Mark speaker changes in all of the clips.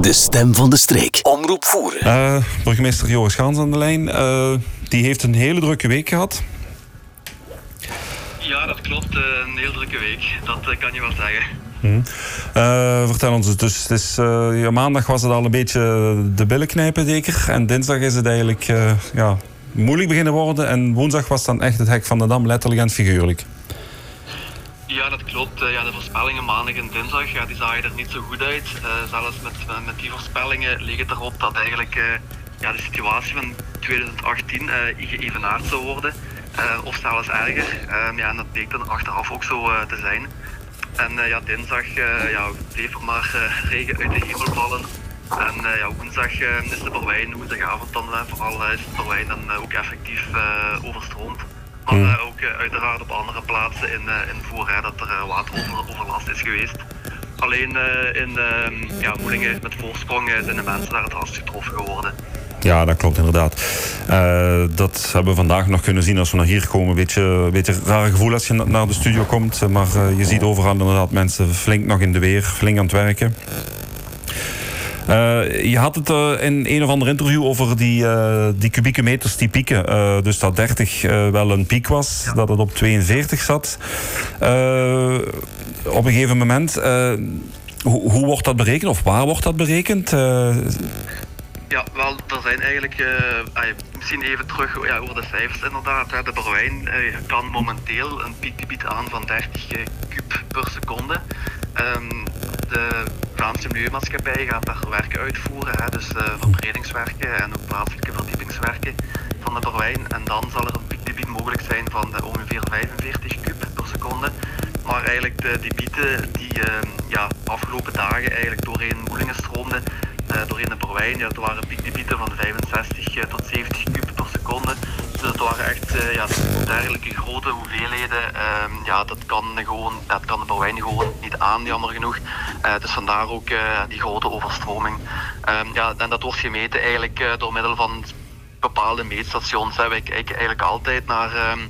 Speaker 1: De stem van de streek. Omroep voeren.
Speaker 2: Uh, burgemeester Joris Gaans aan de lijn. Uh, die heeft een hele drukke week gehad.
Speaker 3: Ja, dat klopt. Uh, een heel drukke week. Dat kan je wel zeggen.
Speaker 2: Hmm. vertel ons dus. Het is, ja, maandag was het al een beetje de billen knijpen, zeker. En dinsdag is het eigenlijk ja, moeilijk beginnen worden. En woensdag was dan echt het hek van de dam, letterlijk en figuurlijk.
Speaker 3: Ja, dat klopt. Eh, ja, de voorspellingen maandag en dinsdag ja, die zagen er niet zo goed uit. Uh, zelfs met, met die voorspellingen leek het erop dat eigenlijk ja, de situatie van 2018 uh, geëvenaard zou worden. of zelfs erger. Ehm, ja, en dat bleek dan achteraf ook zo te zijn. En ja, dinsdag ja, bleef er maar regen uit de hemel vallen. En ja, woensdag is de Berwijn, woensdagavond dan vooral is de Berwijn dan ook effectief overstroomd. Maar hmm. eh, ook eh, uiteraard op andere plaatsen in, eh, in dat er wateroverlast is geweest. Alleen in ehm, ja, Moelingen met voorsprong zijn de mensen daar het hardst getroffen geworden.
Speaker 2: Ja, dat klopt inderdaad. dat hebben we vandaag nog kunnen zien als we naar hier komen. Een beetje, een beetje raar gevoel als je naar de studio komt. Maar je ziet overal inderdaad mensen flink nog in de weer, flink aan het werken. Uh, je had het uh, in een of ander interview over die, uh, die kubieke meters die pieken. dus dat 30 wel een piek was, dat het op 42 zat. op een gegeven moment, hoe, hoe, wordt dat berekend of waar wordt dat berekend?
Speaker 3: Ja, wel, er zijn eigenlijk, uh, misschien even terug ja, over de cijfers inderdaad. Hè. De Berwijn uh, kan momenteel een piekgebied aan van 30 kub per seconde. Um, de Vlaamse Milieumaatschappij gaat daar werken uitvoeren, hè, dus uh, verbredingswerken en ook plaatselijke verdiepingswerken van de Berwijn. En dan zal er een piekgebied mogelijk zijn van de ongeveer 45 kub per seconde. Maar eigenlijk de debieten die uh, ja, afgelopen dagen eigenlijk doorheen Moelingen stroomden, uh, doorheen de Berwijn, ja, er waren piekgebieden van 65 tot 70 kub per seconde. Het waren echt uh, ja, dergelijke grote hoeveelheden. Uh, ja, dat kan, gewoon, dat kan de Berwijn gewoon niet aan, jammer genoeg. Dus vandaar ook uh, die grote overstroming. Um, ja, en dat wordt gemeten eigenlijk door middel van bepaalde meetstations. Hè. Wij kijken eigenlijk altijd naar, ehm,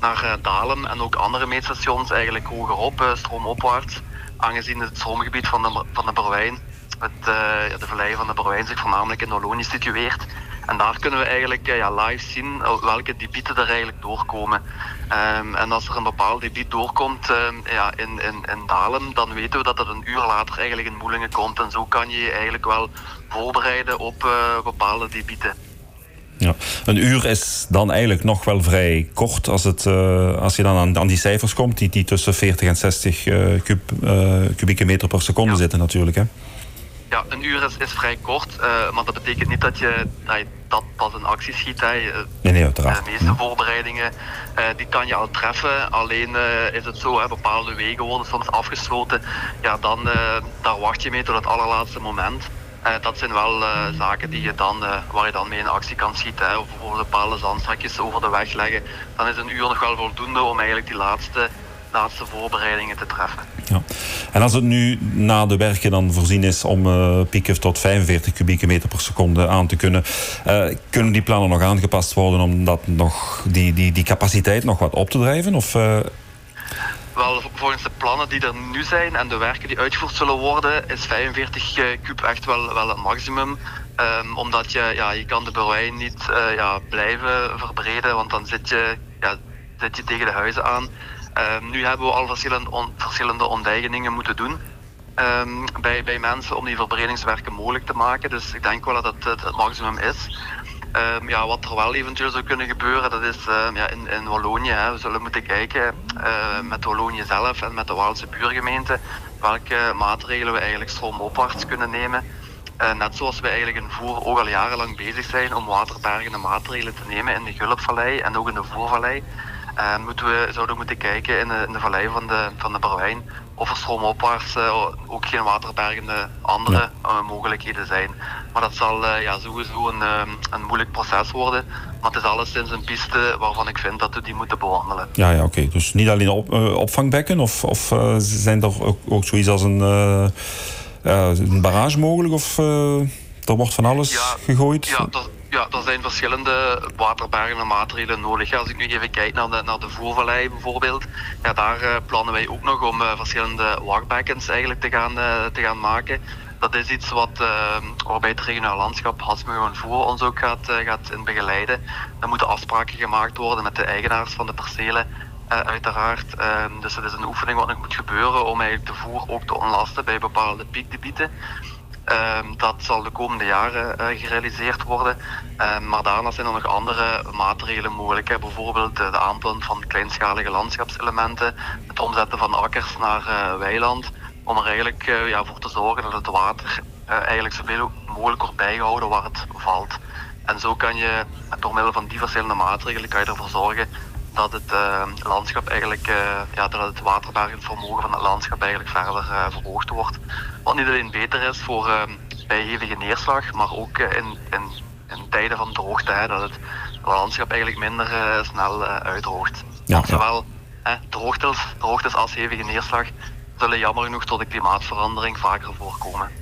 Speaker 3: naar Dalem en ook andere meetstations eigenlijk hogerop, stroomopwaarts. Aangezien het stroomgebied van de, van de Berwijn, het, de vallei van de Berwijn zich voornamelijk in Wallonië situeert. En daar kunnen we eigenlijk ja, live zien welke debieten er eigenlijk doorkomen. Um, en als er een bepaald debiet doorkomt um, ja, in, in, in Dalem, dan weten we dat het een uur later eigenlijk in Moelingen komt. En zo kan je je eigenlijk wel voorbereiden op uh, bepaalde debieten.
Speaker 2: Ja. Een uur is dan eigenlijk nog wel vrij kort als, het, uh, als je dan aan, aan, die cijfers komt, die, die tussen 40 en 60 uh, kub, kubieke meter per seconde ja. zitten natuurlijk. Hè?
Speaker 3: Ja, een uur is, is vrij kort, uh, maar dat betekent niet dat je dat pas in actie schiet. Hè.
Speaker 2: Nee, nee, uiteraard.
Speaker 3: De meeste voorbereidingen uh, die kan je al treffen. Alleen uh, is het zo, hè, bepaalde wegen worden soms afgesloten. Ja, dan daar wacht je mee tot het allerlaatste moment. dat zijn wel zaken die je dan, waar je dan mee in actie kan schieten. Hè. Of bijvoorbeeld bepaalde zandstrakjes over de weg leggen. Dan is een uur nog wel voldoende om eigenlijk die laatste laatste voorbereidingen te treffen.
Speaker 2: Ja. En als het nu na de werken dan voorzien is om uh, pieken tot 45 kubieke meter per seconde aan te kunnen, uh, kunnen die plannen nog aangepast worden om dat nog, die, die, die capaciteit nog wat op te drijven? Of, uh...
Speaker 3: Wel, volgens de plannen die er nu zijn en de werken die uitgevoerd zullen worden, is 45 kub echt wel, wel het maximum. Um, omdat je, ja, je kan de Berwijn niet ja, blijven verbreden, want dan zit je, ja, zit je tegen de huizen aan. Um, nu hebben we al verschillende, on, moeten doen. Um, bij, bij mensen om die verbredingswerken mogelijk te maken. Dus ik denk wel dat het het, maximum is. Um, ja, wat er wel eventueel zou kunnen gebeuren, dat is ja, in, in Wallonië. Hè. We zullen moeten kijken met Wallonië zelf en met de Waalse buurgemeente welke maatregelen we eigenlijk stroomopwaarts kunnen nemen. Uh, net zoals we eigenlijk in Voer ook al jarenlang bezig zijn om waterbergende maatregelen te nemen in de Gulpvallei en ook in de Voervallei. Uh, moeten we, zouden moeten kijken in de, in de vallei van de, van de Berwijn of er stroomopwaarts uh, ook geen waterbergende andere uh, mogelijkheden zijn. Maar dat zal ja, sowieso een, een moeilijk proces worden. Maar het is alleszins een piste waarvan ik vind dat we die moeten bewandelen.
Speaker 2: Ja, ja oké. Dus niet alleen op, opvangbekken of, of zijn er ook, ook zoiets als een, een barrage mogelijk? Of er wordt van alles
Speaker 3: ja,
Speaker 2: gegooid?
Speaker 3: Ja, dat, ja, er zijn verschillende waterbergende maatregelen nodig. Als ik nu even kijk naar de, naar de Voervallei bijvoorbeeld, ja, daar uh, plannen wij ook nog om uh, verschillende wachtbekkens eigenlijk te gaan, uh, te gaan maken. dat is iets wat, waarbij het regionaal landschap Hasmeo en Voer ons ook gaat, gaat in begeleiden. Er moeten afspraken gemaakt worden met de eigenaars van de percelen, uiteraard. Ehm, dus het is een oefening wat nog moet gebeuren om eigenlijk de voer ook te ontlasten bij bepaalde piekgebieden. Ehm, dat zal de komende jaren gerealiseerd worden. maar daarna zijn er nog andere maatregelen mogelijk. Bijvoorbeeld de aanplanting van kleinschalige landschapselementen, het omzetten van akkers naar weiland om er eigenlijk ja, voor te zorgen dat het water eigenlijk zoveel mogelijk wordt bijgehouden waar het valt. En zo kan je door middel van die verschillende maatregelen kan je ervoor zorgen dat het uh, landschap eigenlijk, ja, dat het waterbergingsvermogen van het landschap eigenlijk verder verhoogd wordt. Wat niet alleen beter is voor bij hevige neerslag, maar ook in, in, in tijden van droogte, hè, dat het landschap eigenlijk minder snel uitdroogt. Ja, Zowel droogtes, droogtes als hevige neerslag zullen jammer genoeg tot de klimaatverandering vaker voorkomen.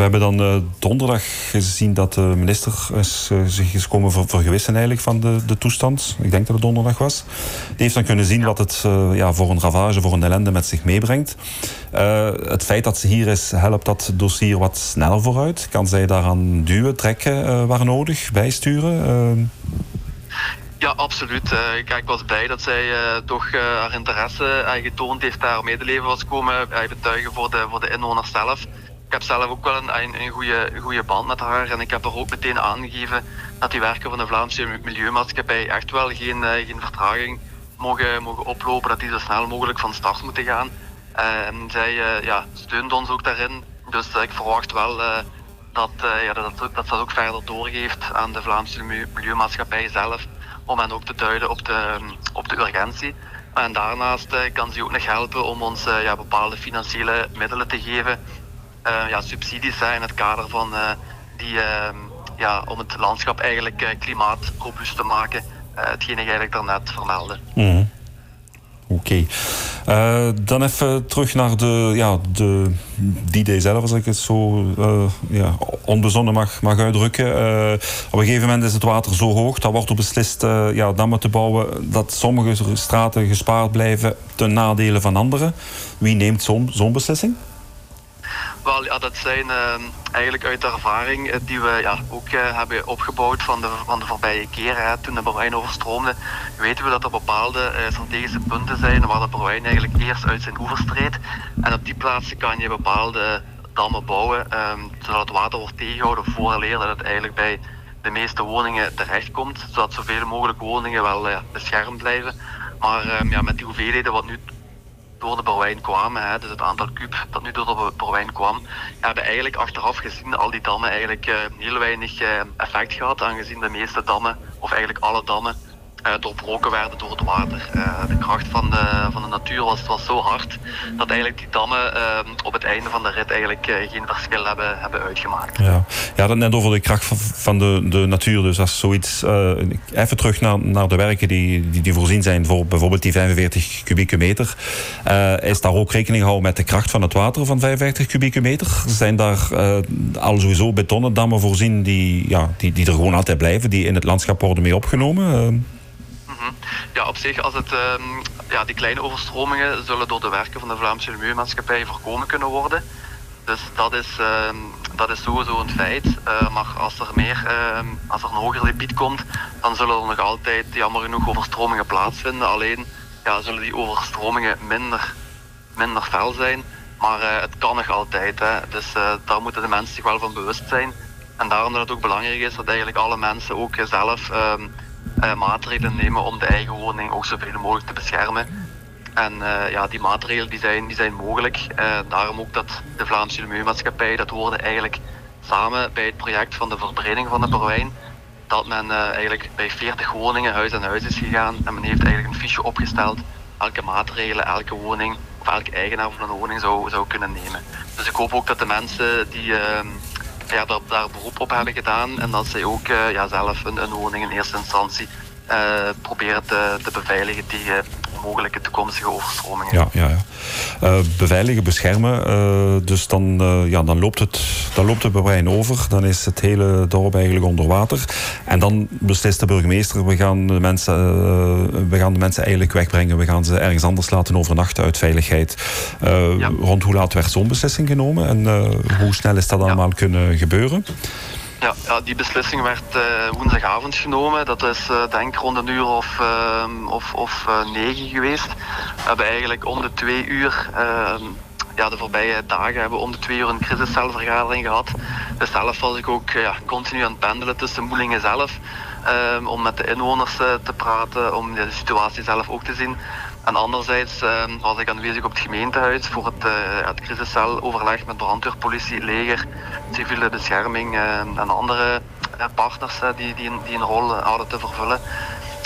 Speaker 2: We hebben dan uh, donderdag gezien dat de minister is, uh, zich is komen ver vergewissen eigenlijk van de, de toestand. Ik denk dat het donderdag was. Die heeft dan kunnen zien wat het uh, ja, voor een ravage, voor een ellende met zich meebrengt. het feit dat ze hier is, helpt dat dossier wat sneller vooruit. Kan zij daaraan duwen, trekken waar nodig, bijsturen?
Speaker 3: Ja, absoluut. Uh, ik was blij dat zij uh, toch uh, haar interesse getoond heeft, daar medeleven was komen betuigen voor de, voor de inwoners zelf. Ik heb zelf ook wel een, een, goede, goede band met haar en ik heb er ook meteen aangegeven dat die werken van de Vlaamse Milieumaatschappij echt wel geen, geen vertraging mogen, mogen oplopen, dat die zo snel mogelijk van start moeten gaan. en zij ja, steunt ons ook daarin, dus ik verwacht wel dat, ja, dat, dat ze dat ook verder doorgeeft aan de Vlaamse Milieumaatschappij zelf om hen ook te duiden op de, op de urgentie. En daarnaast eh, kan ze ook nog helpen om ons eh, ja, bepaalde financiële middelen te geven. Uh, ja, subsidies zijn in het kader van die, ehm, ja, om het landschap eigenlijk klimaatrobuust te maken. hetgeen ik eigenlijk daarnet vermeldde.
Speaker 2: Mm Oké. Dan even terug naar de, ja, de D-Day zelf, als ik het zo ja, onbezonnen mag, mag uitdrukken. Op een gegeven moment is het water zo hoog, dat wordt er beslist ja, dammen te bouwen, dat sommige straten gespaard blijven ten nadele van andere. Wie neemt zo'n beslissing?
Speaker 3: Wel, ja, dat zijn uh, eigenlijk uit de ervaring uh, die we ja, ook uh, hebben opgebouwd van de, van de voorbije keren. Toen de Berwijn overstroomde, weten we dat er bepaalde strategische punten zijn waar de Berwijn eigenlijk eerst uit zijn oevers treedt. En op die plaatsen kan je bepaalde dammen bouwen, um, zodat het water wordt tegengehouden vooraleer dat het eigenlijk bij de meeste woningen terechtkomt. Zodat zoveel mogelijk woningen wel beschermd blijven. Maar um, ja, met die hoeveelheden wat nu door de Berwijn kwamen, hè, dus het aantal kub dat nu door de Berwijn kwam, hebben eigenlijk achteraf gezien al die dammen eigenlijk uh, heel weinig uh, effect gehad, aangezien de meeste dammen, of eigenlijk alle dammen, doorbroken werden door het water. Uh, de kracht van de, van de natuur was, was zo hard dat eigenlijk die dammen uh, op het einde van de rit eigenlijk geen verschil hebben, hebben uitgemaakt.
Speaker 2: Ja, ja dat net over de kracht van, de, de natuur. Dus als zoiets. even terug naar, naar de werken die, die, die voorzien zijn voor bijvoorbeeld die 45 kubieke meter. is daar ook rekening gehouden met de kracht van het water van 55 kubieke meter? Zijn daar al sowieso betonnen dammen voorzien die, ja, die, die er gewoon altijd blijven, die in het landschap worden mee opgenomen?
Speaker 3: Ja, op zich, als het, um, ja, die kleine overstromingen zullen door de werken van de Vlaamse Milieumaatschappij voorkomen kunnen worden. Dus dat is, um, dat is sowieso een feit. Uh, maar als er meer, um, als er een hoger gebied komt, dan zullen er nog altijd jammer genoeg overstromingen plaatsvinden. Alleen ja, zullen die overstromingen minder, minder fel zijn. Maar uh, het kan nog altijd. Hè. Dus uh, daar moeten de mensen zich wel van bewust zijn. En daarom dat het ook belangrijk is dat eigenlijk alle mensen ook zelf maatregelen nemen om de eigen woning ook zoveel mogelijk te beschermen. En uh, ja, die maatregelen die zijn, die zijn mogelijk. Uh, daarom ook dat de Vlaamse Milieumaatschappij, dat hoorde eigenlijk samen bij het project van de verbreding van de Berwijn, dat men eigenlijk bij 40 woningen huis aan huis is gegaan en men heeft eigenlijk een fiche opgesteld welke maatregelen elke woning of elke eigenaar van een woning zou, zou kunnen nemen. Dus ik hoop ook dat de mensen die ehm, ja, daar, daar beroep op hebben gedaan. En dat zij ook uh, ja, zelf een, een, woning in eerste instantie uh, proberen te, te beveiligen tegen mogelijke toekomstige overstromingen.
Speaker 2: Ja, ja, ja. beveiligen, beschermen, dus dan, ja, dan, loopt het, dan loopt het bij over. Dan is het hele dorp eigenlijk onder water. En dan beslist de burgemeester, we gaan de mensen, we gaan de mensen eigenlijk wegbrengen. We gaan ze ergens anders laten overnachten uit veiligheid. Rond hoe laat werd zo'n beslissing genomen en hoe snel is dat allemaal kunnen gebeuren?
Speaker 3: Ja, die beslissing werd uh, woensdagavond genomen. Dat is uh, denk rond een uur of, uh, of, of negen geweest. We hebben eigenlijk om de twee uur, ehm, ja, de voorbije dagen hebben we om de twee uur een crisiscelvergadering gehad. Dus zelf was ik ook ja, continu aan het pendelen tussen Moelingen zelf. Ehm, om met de inwoners te praten, om de situatie zelf ook te zien. En anderzijds ehm, was ik aanwezig op het gemeentehuis voor het, uh, het crisisceloverleg met brandweer, politie, leger, civiele bescherming uh, en andere uh, partners die, die, die, een rol hadden te vervullen.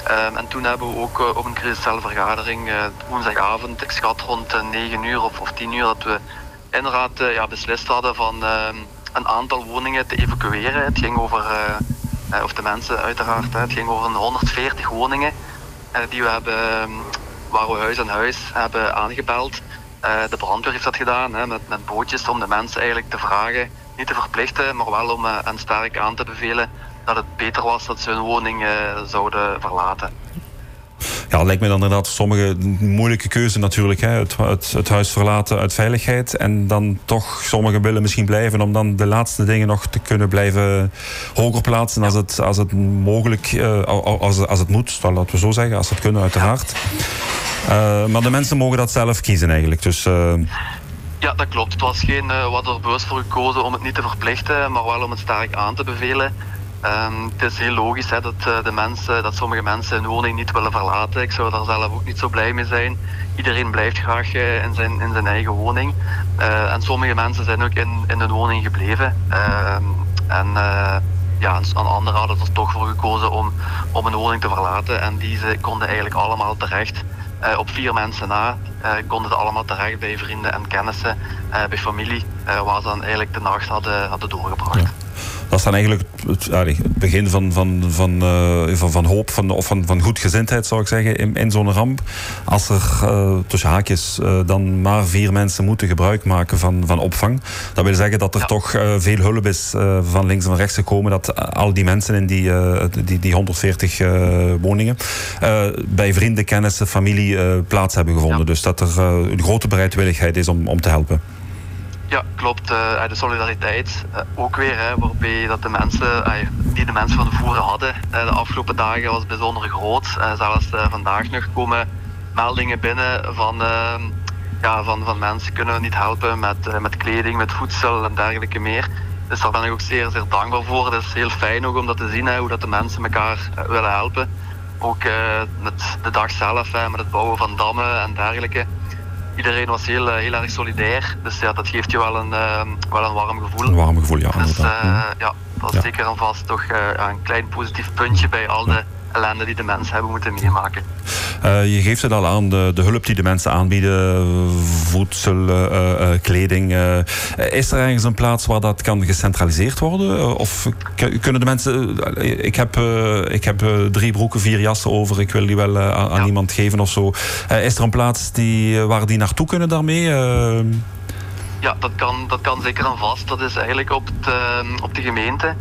Speaker 3: Ehm, en toen hebben we ook op een crisiscelvergadering woensdagavond, ik schat rond 9 uur of, of 10 uur, dat we inderdaad ja, beslist hadden van een aantal woningen te evacueren. Het ging over, of de mensen uiteraard, het ging over 140 woningen die we hebben waar we huis aan huis hebben aangebeld. Uh, de brandweer heeft dat gedaan hè, met, met bootjes om de mensen eigenlijk te vragen, niet te verplichten, maar wel om uh, hen sterk aan te bevelen dat het beter was dat ze hun woning uh, zouden verlaten.
Speaker 2: Ja, lijkt me dan inderdaad sommige moeilijke keuze natuurlijk. Hè. Het, het, huis verlaten uit veiligheid. En dan toch, sommigen willen misschien blijven om dan de laatste dingen nog te kunnen blijven hoger plaatsen als het, als het mogelijk, als, als het moet, laten we zo zeggen, als het kunnen uiteraard. Uh, maar de mensen mogen dat zelf kiezen eigenlijk. Dus, uh...
Speaker 3: Ja, dat klopt. Het was geen uh, wat er bewust voor gekozen om het niet te verplichten, maar wel om het sterk aan te bevelen. Um, het is heel logisch dat, de mensen, dat sommige mensen hun woning niet willen verlaten. Ik zou daar zelf ook niet zo blij mee zijn. Iedereen blijft graag in, zijn, in zijn eigen woning. En sommige mensen zijn ook in, in hun woning gebleven. Ehm, en ja, en anderen hadden er toch voor gekozen om, om een woning te verlaten. En die konden eigenlijk allemaal terecht. Op vier mensen na konden ze allemaal terecht bij vrienden en kennissen, bij familie, waar ze dan eigenlijk de nacht hadden, hadden doorgebracht.
Speaker 2: Dat is dan eigenlijk het, het begin van, van, van, uh, van, van, hoop van, of van, van goedgezindheid, zou ik zeggen, in, in zo'n ramp. Als er uh, tussen haakjes uh, dan maar vier mensen moeten gebruik maken van, van opvang, dat wil zeggen dat er ja. toch veel hulp is van links en van rechts gekomen, dat al die mensen in die, die, die 140 woningen bij vrienden, kennissen, familie plaats hebben gevonden. Ja. Dus dat er een grote bereidwilligheid is om, om te helpen.
Speaker 3: Ja, klopt. Uh, de solidariteit uh, ook weer, hè, waarbij dat de mensen, die de mensen van de voeren hadden de afgelopen dagen was bijzonder groot. zelfs vandaag nog komen meldingen binnen van, ehm, ja, van, van mensen kunnen niet helpen met, met kleding, met voedsel en dergelijke meer. Dus daar ben ik ook zeer, zeer dankbaar voor. Het is heel fijn ook om dat te zien, hè, hoe dat de mensen elkaar willen helpen. Ook met de dag zelf, met het bouwen van dammen en dergelijke iedereen was heel, eh, heel erg solidair. Dus ja, dat geeft je wel een, uh, wel een warm gevoel.
Speaker 2: Een warm gevoel, ja.
Speaker 3: Dus ja, dat is ja. zeker en vast toch uh, een klein positief puntje bij al de ellende die de mensen hebben moeten meemaken.
Speaker 2: Uh, je geeft het al aan, de, de, hulp die de mensen aanbieden, voedsel, uh, uh, kleding. is er ergens een plaats waar dat kan gecentraliseerd worden? Of kunnen de mensen... ik heb, ik heb drie broeken, vier jassen over, ik wil die wel aan, ja. iemand geven of zo. is er een plaats die, waar die naartoe kunnen daarmee?
Speaker 3: Ja, dat kan, dat kan zeker en vast. Dat is eigenlijk op, het, op de gemeente.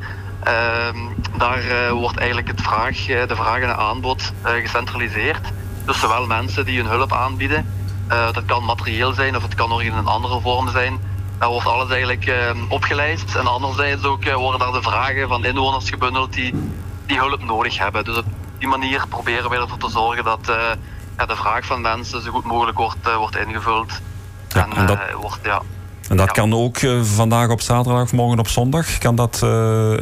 Speaker 3: Ehm, daar uh, wordt eigenlijk het vraag, uh, de vraag en aanbod uh, gecentraliseerd. Dus zowel mensen die hun hulp aanbieden, dat kan materieel zijn of het kan nog in een andere vorm zijn. Daar wordt alles eigenlijk ehm, opgeleid. En anderzijds ook worden daar de vragen van inwoners gebundeld die, die hulp nodig hebben. Dus op die manier proberen wij ervoor te zorgen dat de vraag van mensen zo goed mogelijk wordt, wordt ingevuld.
Speaker 2: Ja, en, en dat... wordt, ja, en dat kan ook uh, vandaag op zaterdag of morgen op zondag. Kan dat, uh,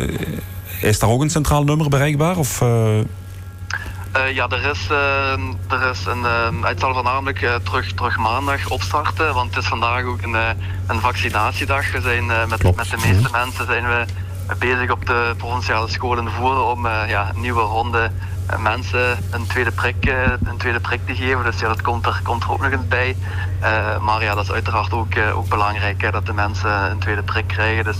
Speaker 2: is daar ook een centraal nummer bereikbaar? Of, uh...
Speaker 3: ja, er is, er is een, het zal voornamelijk terug, terug maandag opstarten, want het is vandaag ook een, een vaccinatiedag. We zijn met, met de meeste mensen zijn we bezig op de provinciale scholen voeren om ja, nieuwe ronde mensen een tweede, prik, een tweede prik te geven. Dus ja, dat komt er, komt er ook nog eens bij. maar ja, dat is uiteraard ook, ook belangrijk dat de mensen een tweede prik krijgen. Dus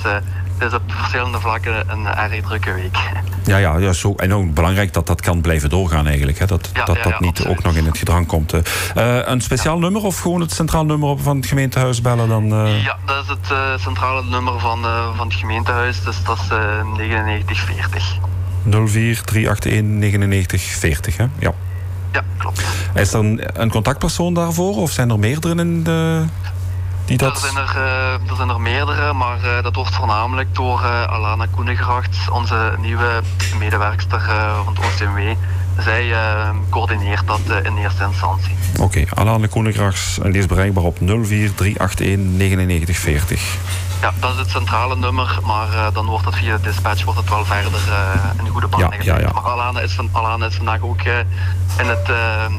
Speaker 3: het is op verschillende vlakken een erg drukke week.
Speaker 2: Ja, ja, ja zo, en ook belangrijk dat dat kan blijven doorgaan eigenlijk. Hè? Dat dat, dat niet ook nog in het gedrang komt. Uh, een speciaal nummer of gewoon het centraal nummer van het gemeentehuis bellen? Dan,
Speaker 3: uh... Ja, dat is het uh, centrale nummer van, van het gemeentehuis. Dus dat is 9940.
Speaker 2: 04 381 9940, hè? Ja.
Speaker 3: Ja, klopt.
Speaker 2: Is er een, een contactpersoon daarvoor of zijn er meerdere in de...
Speaker 3: Er, zijn er, uh, er zijn er meerdere, maar uh, dat wordt voornamelijk door uh, Alana Koenegracht, onze nieuwe medewerkster van het OCMW. Zij coördineert dat in eerste instantie.
Speaker 2: Oké, okay, Alana Koenegracht en die is bereikbaar op 04381 9940.
Speaker 3: Ja, dat is het centrale nummer, maar uh, dan wordt het via de dispatch wordt het wel verder uh, in een goede band ja, ja, ja, Maar Alana is, van, Alana is vandaag ook uh, in het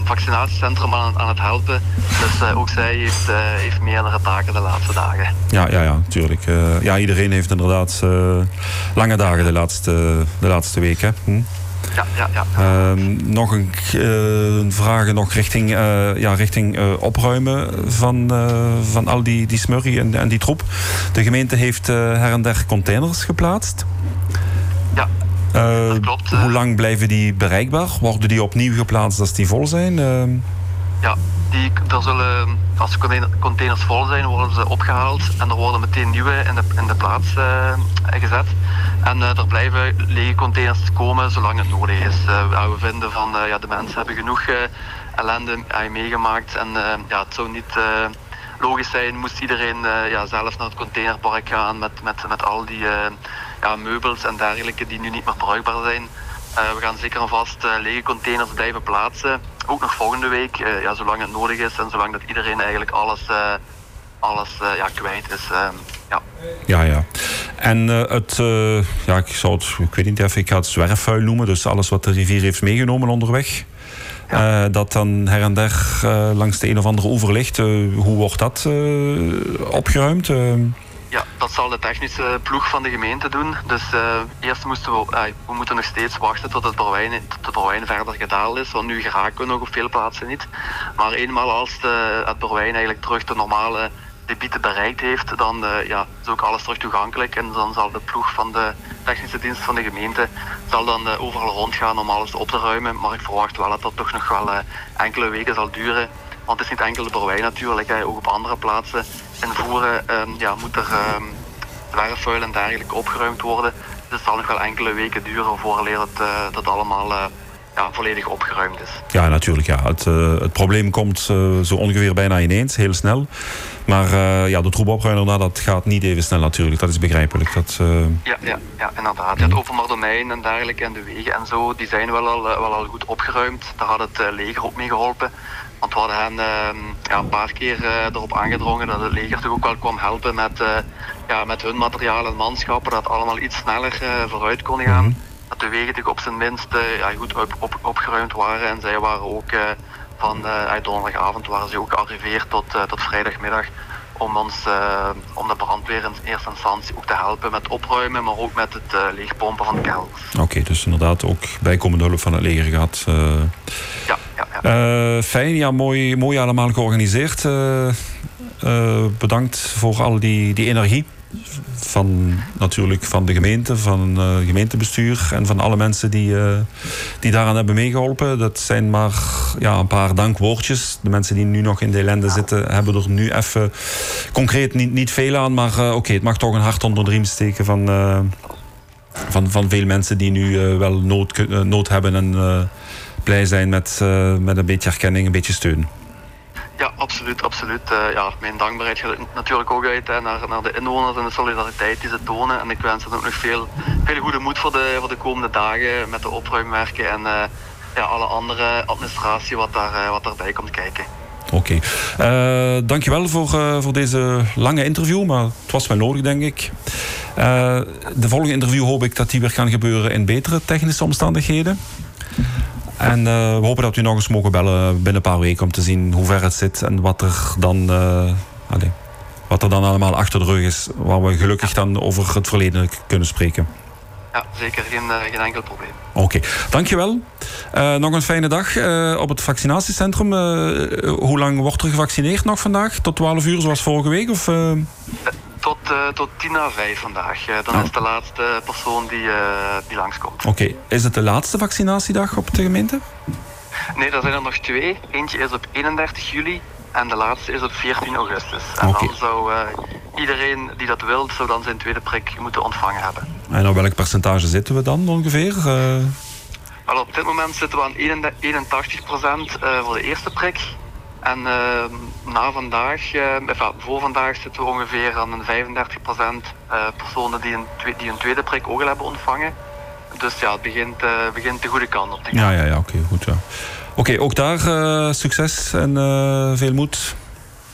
Speaker 3: vaccinatiecentrum aan, aan, het helpen. Dus ook zij heeft, heeft meerdere taken de laatste dagen.
Speaker 2: Ja, ja, ja, natuurlijk. ja, iedereen heeft inderdaad lange dagen de laatste, de laatste weken. Hm?
Speaker 3: Ja, ja, ja.
Speaker 2: Ehm, nog een uh, vraag nog richting, uh, ja, richting uh, opruimen van, van al die, die smurrie en, en die troep. De gemeente heeft her en der containers geplaatst.
Speaker 3: Ja, dat klopt.
Speaker 2: Hoe lang blijven die bereikbaar? Worden die opnieuw geplaatst als die vol zijn? Ehm,
Speaker 3: ja, die, er zullen, als de containers vol zijn, worden ze opgehaald en er worden meteen nieuwe in de, in de plaats gezet. En uh, er blijven lege containers komen zolang het nodig is. Uh, we vinden van ja, de mensen hebben genoeg ellende meegemaakt. En ja, het zou niet logisch zijn moest iedereen ja, zelf naar het containerpark gaan met, met, met al die ja, meubels en dergelijke die nu niet meer bruikbaar zijn. we gaan zeker en vast lege containers blijven plaatsen. Ook nog volgende week, ja, zolang het nodig is en zolang dat iedereen eigenlijk alles, alles ja, kwijt is. ja.
Speaker 2: Ja, ja. En het, ja, ik zou het, ik weet niet even, ik ga het zwerfvuil noemen. Dus alles wat de rivier heeft meegenomen onderweg. Ja. Dat dan her en der langs de een of andere oever ligt. hoe wordt dat opgeruimd?
Speaker 3: Ja, dat zal de technische ploeg van de gemeente doen. Dus eerst moesten we, we moeten nog steeds wachten tot het Borwijn, tot de Borwijn verder gedaald is. Want nu geraken we nog op veel plaatsen niet. Maar eenmaal als de, het Borwijn eigenlijk terug de normale debieten bereikt heeft, dan uh, ja, is ook alles terug toegankelijk. En dan zal de ploeg van de technische dienst van de gemeente zal dan overal rondgaan om alles op te ruimen. Maar ik verwacht wel dat dat toch nog wel enkele weken zal duren. Want het is niet enkel de Borwijn natuurlijk, hè. ook op andere plaatsen in Voeren ehm, ja, moet er um, en dergelijke opgeruimd worden. Dus het zal nog wel enkele weken duren voordat het, dat allemaal ja, volledig opgeruimd is.
Speaker 2: Ja, natuurlijk. Ja. Het, uh, het probleem komt zo ongeveer bijna ineens, heel snel. Maar ja, de troepopruimer, nou, dat gaat niet even snel natuurlijk. Dat is begrijpelijk. Dat,
Speaker 3: ja, ja, ja, inderdaad. Ja, het openbaar domein en dergelijke en de wegen en zo, die zijn wel al, wel al goed opgeruimd. Daar had het leger ook mee geholpen. Want we hadden hen ehm, ja, een paar keer erop aangedrongen dat het leger toch ook wel kwam helpen met, ja, met hun materiaal en manschappen. Dat het allemaal iets sneller vooruit kon gaan. Mhm dat de wegen op zijn minst eh, ja, goed op, op, opgeruimd waren. En zij waren ook eh, van uh, donderdagavond waren ze ook gearriveerd tot, tot vrijdagmiddag om ons, om de brandweer in eerste instantie ook te helpen met opruimen, maar ook met het leegpompen van de kelders.
Speaker 2: Oké, dus inderdaad ook bijkomende hulp van het leger gehad.
Speaker 3: ja.
Speaker 2: Fijn, ja, mooi, mooi allemaal georganiseerd. bedankt voor al die, die energie van natuurlijk van de gemeente, van uh, gemeentebestuur en van alle mensen die, die daaraan hebben meegeholpen. Dat zijn maar ja, een paar dankwoordjes. De mensen die nu nog in de ellende zitten, hebben er nu even concreet niet, niet veel aan. Maar oké, het mag toch een hart onder de riem steken van, van, van veel mensen die nu wel nood, nood hebben en blij zijn met, met een beetje erkenning, een beetje steun.
Speaker 3: Ja, absoluut, absoluut. Uh, ja, mijn dankbaarheid gaat natuurlijk ook uit hè, naar, naar de inwoners en de solidariteit die ze tonen. En ik wens hen ook nog veel, veel goede moed voor de, voor de komende dagen met de opruimwerken en uh, ja, alle andere administratie wat, daar, wat daarbij komt kijken.
Speaker 2: Oké. Okay. dankjewel voor, voor deze lange interview, maar het was wel nodig, denk ik. de volgende interview hoop ik dat die weer kan gebeuren in betere technische omstandigheden. En uh, we hopen dat we nog eens mogen bellen binnen een paar weken om te zien hoe ver het zit en wat er dan, uh, allez, wat er dan allemaal achter de rug is, waar we gelukkig dan over het verleden kunnen spreken.
Speaker 3: ja, zeker geen, geen enkel probleem.
Speaker 2: Oké, dankjewel. Uh, nog een fijne dag op het vaccinatiecentrum. hoe lang wordt er gevaccineerd nog vandaag? Tot 12 uur zoals vorige week? Of,
Speaker 3: tot, uh, tot tien na vijf vandaag. Uh, dan oh. is de laatste persoon die, uh, die langskomt.
Speaker 2: Oké, is het de laatste vaccinatiedag op de gemeente?
Speaker 3: Nee, er zijn er nog twee. Eentje is op 31 juli en de laatste is op 14 augustus. En okay. dan zou iedereen die dat wil, zou dan zijn tweede prik moeten ontvangen hebben.
Speaker 2: En op welk percentage zitten we dan ongeveer?
Speaker 3: Wel, op dit moment zitten we aan 81% voor de eerste prik. En uh, na vandaag, uh, voor vandaag zitten we ongeveer aan een 35% uh, personen die een, die een tweede prik ook al hebben ontvangen. Dus ja, het begint, uh, begint de goede kant op te gaan.
Speaker 2: Ja, ja, ja oké, goed. Ja. Oké, ook daar succes en veel moed.